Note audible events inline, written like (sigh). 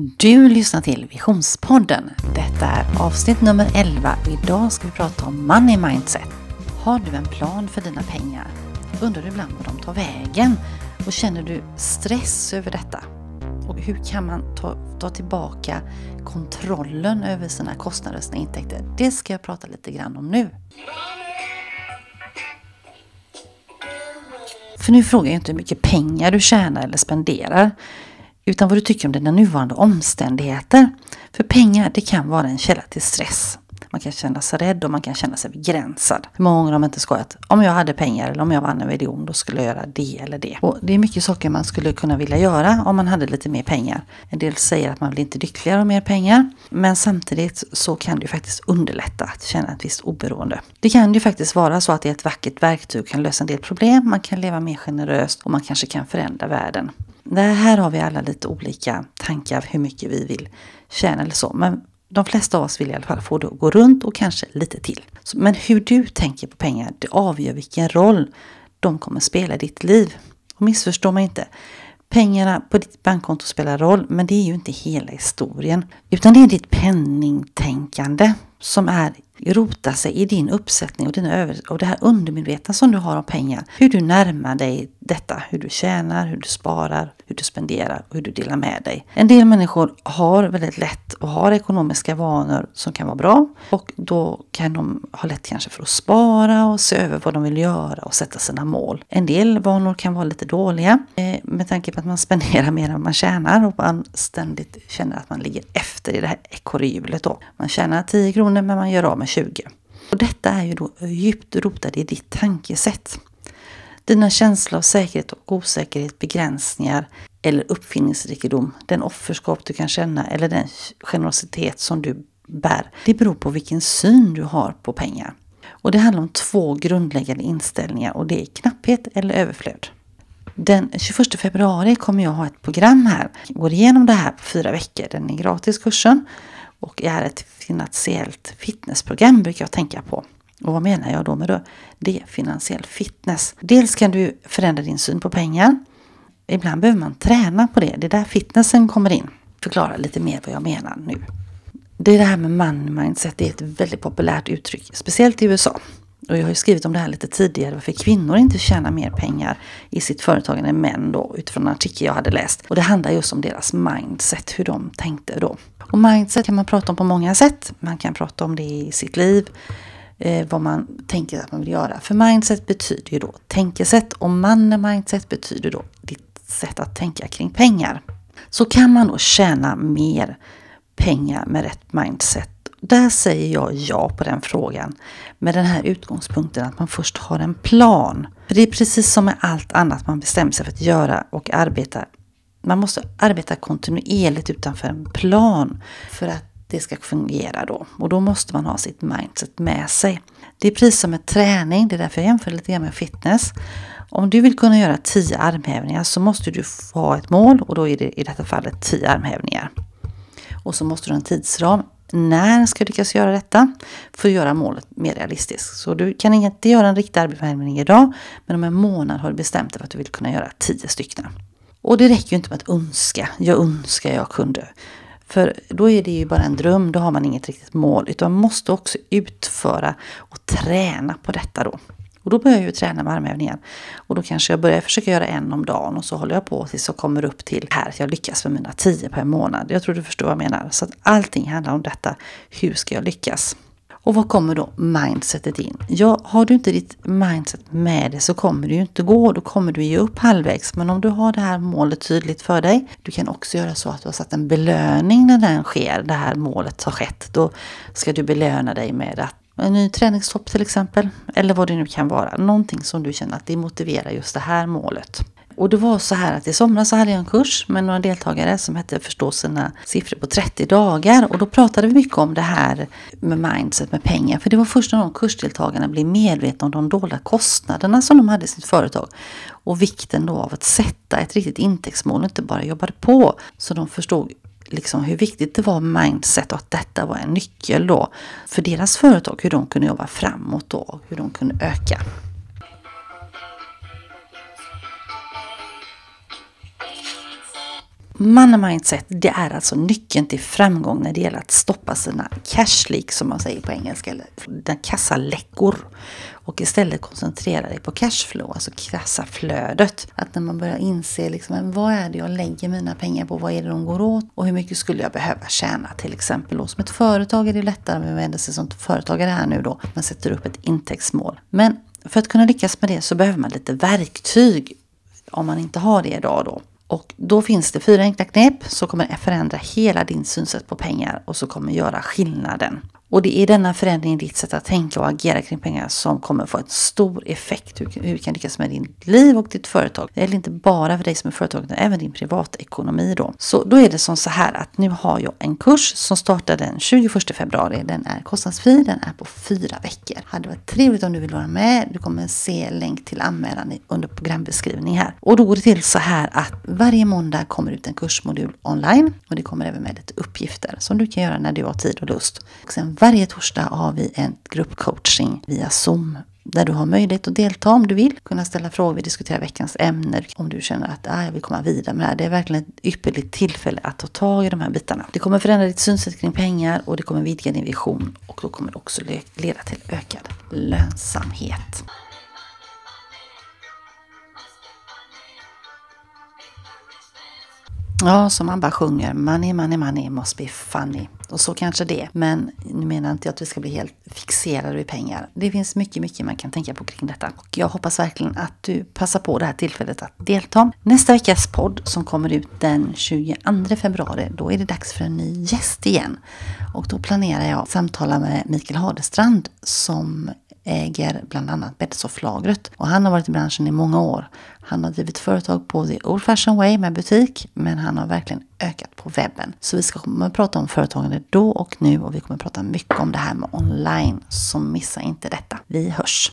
Du lyssnar till Visionspodden. Detta är avsnitt nummer 11 och idag ska vi prata om Money Mindset. Har du en plan för dina pengar? Undrar du ibland var de tar vägen? Och känner du stress över detta? Och hur kan man ta, ta tillbaka kontrollen över sina kostnader och sina intäkter? Det ska jag prata lite grann om nu. För nu frågar jag inte hur mycket pengar du tjänar eller spenderar utan vad du tycker om dina nuvarande omständigheter. För pengar det kan vara en källa till stress. Man kan känna sig rädd och man kan känna sig begränsad. Hur många gånger har man inte skojat? Om jag hade pengar eller om jag vann en miljon då skulle jag göra det eller det. Och det är mycket saker man skulle kunna vilja göra om man hade lite mer pengar. En del säger att man blir inte lyckligare av mer pengar. Men samtidigt så kan det ju faktiskt underlätta att känna ett visst oberoende. Det kan ju faktiskt vara så att det är ett vackert verktyg och kan lösa en del problem. Man kan leva mer generöst och man kanske kan förändra världen. Det här har vi alla lite olika tankar hur mycket vi vill tjäna eller så. Men de flesta av oss vill i alla fall få det att gå runt och kanske lite till. Men hur du tänker på pengar, det avgör vilken roll de kommer spela i ditt liv. Och missförstå mig inte. Pengarna på ditt bankkonto spelar roll, men det är ju inte hela historien. Utan det är ditt penningtänkande som är rota sig i din uppsättning och, dina över och det här undermedvetna som du har om pengar. Hur du närmar dig detta, hur du tjänar, hur du sparar, hur du spenderar och hur du delar med dig. En del människor har väldigt lätt och har ekonomiska vanor som kan vara bra och då kan de ha lätt kanske för att spara och se över vad de vill göra och sätta sina mål. En del vanor kan vara lite dåliga eh, med tanke på att man spenderar (laughs) mer än man tjänar och man ständigt känner att man ligger efter i det här ekorrhjulet då. Man tjänar 10 kronor men man gör av med 20. Och detta är ju då djupt rotat i ditt tankesätt. Dina känslor av säkerhet och osäkerhet, begränsningar eller uppfinningsrikedom, den offerskap du kan känna eller den generositet som du bär, det beror på vilken syn du har på pengar. Och det handlar om två grundläggande inställningar och det är knapphet eller överflöd. Den 21 februari kommer jag ha ett program här. Jag går igenom det här på fyra veckor. Den är gratis kursen och är ett finansiellt fitnessprogram brukar jag tänka på. Och vad menar jag då med det? Det är finansiell fitness. Dels kan du förändra din syn på pengar. Ibland behöver man träna på det. Det är där fitnessen kommer in. Förklara lite mer vad jag menar nu. Det är det här med money mindset. Det är ett väldigt populärt uttryck, speciellt i USA. Och jag har ju skrivit om det här lite tidigare, varför kvinnor inte tjänar mer pengar i sitt företagande än män då, utifrån en artikel jag hade läst. Och det handlar just om deras mindset, hur de tänkte då. Och mindset kan man prata om på många sätt. Man kan prata om det i sitt liv, eh, vad man tänker att man vill göra. För mindset betyder ju då tänkesätt och man mindset betyder då ditt sätt att tänka kring pengar. Så kan man då tjäna mer pengar med rätt mindset där säger jag ja på den frågan med den här utgångspunkten att man först har en plan. För det är precis som med allt annat man bestämmer sig för att göra och arbeta. Man måste arbeta kontinuerligt utanför en plan för att det ska fungera då. Och då måste man ha sitt mindset med sig. Det är precis som med träning, det är därför jag jämför lite grann med fitness. Om du vill kunna göra 10 armhävningar så måste du ha ett mål och då är det i detta fallet 10 armhävningar. Och så måste du ha en tidsram när ska du lyckas göra detta för att göra målet mer realistiskt? Så du kan inte göra en riktig armhävning idag, men om en månad har du bestämt dig för att du vill kunna göra 10 stycken. Och det räcker ju inte med att önska. Jag önskar jag kunde. För då är det ju bara en dröm, då har man inget riktigt mål. Utan man måste också utföra och träna på detta då. Och då börjar jag ju träna med armhävningar. Och då kanske jag börjar försöka göra en om dagen och så håller jag på tills jag kommer upp till här att jag lyckas med mina tio per månad. Jag tror du förstår vad jag menar. Så att allting handlar om detta. Hur ska jag lyckas? Och vad kommer då mindsetet in? Ja, har du inte ditt mindset med dig så kommer det ju inte gå. Då kommer du ge upp halvvägs. Men om du har det här målet tydligt för dig. Du kan också göra så att du har satt en belöning när den sker. Det här målet har skett. Då ska du belöna dig med att en ny träningstopp till exempel. Eller vad det nu kan vara. Någonting som du känner att det motiverar just det här målet. Och det var så här att i somras så hade jag en kurs med några deltagare som hette Förstå sina siffror på 30 dagar. Och då pratade vi mycket om det här med mindset med pengar. För det var först när de kursdeltagarna blev medvetna om de dolda kostnaderna som de hade i sitt företag. Och vikten då av att sätta ett riktigt intäktsmål och inte bara jobbade på. Så de förstod liksom hur viktigt det var med mindset och att detta var en nyckel då för deras företag, hur de kunde jobba framåt då, hur de kunde öka. Money mindset, det är alltså nyckeln till framgång när det gäller att stoppa sina cash leak som man säger på engelska, eller kassaläckor. Och istället koncentrera dig på cashflow, alltså kassaflödet. Att när man börjar inse liksom, vad är det jag lägger mina pengar på, vad är det de går åt och hur mycket skulle jag behöva tjäna till exempel. Och som ett företag är det lättare, vi vänder sig som företagare här nu då, man sätter upp ett intäktsmål. Men för att kunna lyckas med det så behöver man lite verktyg om man inte har det idag då. Och då finns det fyra enkla knep som kommer förändra hela din synsätt på pengar och som kommer göra skillnaden. Och det är denna förändring i ditt sätt att tänka och agera kring pengar som kommer få en stor effekt. Hur, hur du kan lyckas med ditt liv och ditt företag. Det gäller inte bara för dig som är företagare utan även din privatekonomi då. Så då är det som så här att nu har jag en kurs som startar den 21 februari. Den är kostnadsfri, den är på fyra veckor. Hade varit trevligt om du vill vara med. Du kommer se länk till anmälan under programbeskrivning här. Och då går det till så här att varje måndag kommer ut en kursmodul online och det kommer även med lite uppgifter som du kan göra när du har tid och lust. Och sen varje torsdag har vi en gruppcoaching via Zoom där du har möjlighet att delta om du vill. Kunna ställa frågor, diskutera veckans ämnen. Om du känner att ah, jag vill komma vidare med det här. Det är verkligen ett ypperligt tillfälle att ta tag i de här bitarna. Det kommer förändra ditt synsätt kring pengar och det kommer vidga din vision. Och då kommer det också leda till ökad lönsamhet. Ja, som man bara sjunger. Money, money, money must be funny. Och så kanske det. Men nu menar inte jag att vi ska bli helt fixerade vid pengar. Det finns mycket, mycket man kan tänka på kring detta. Och jag hoppas verkligen att du passar på det här tillfället att delta. Nästa veckas podd som kommer ut den 22 februari, då är det dags för en ny gäst igen. Och då planerar jag att samtala med Mikael Hadestrand som äger bland annat Betsoff-lagret Och han har varit i branschen i många år. Han har drivit företag på the old fashion way med butik, men han har verkligen ökat på webben. Så vi ska komma att prata om företagande då och nu och vi kommer att prata mycket om det här med online. Så missa inte detta. Vi hörs!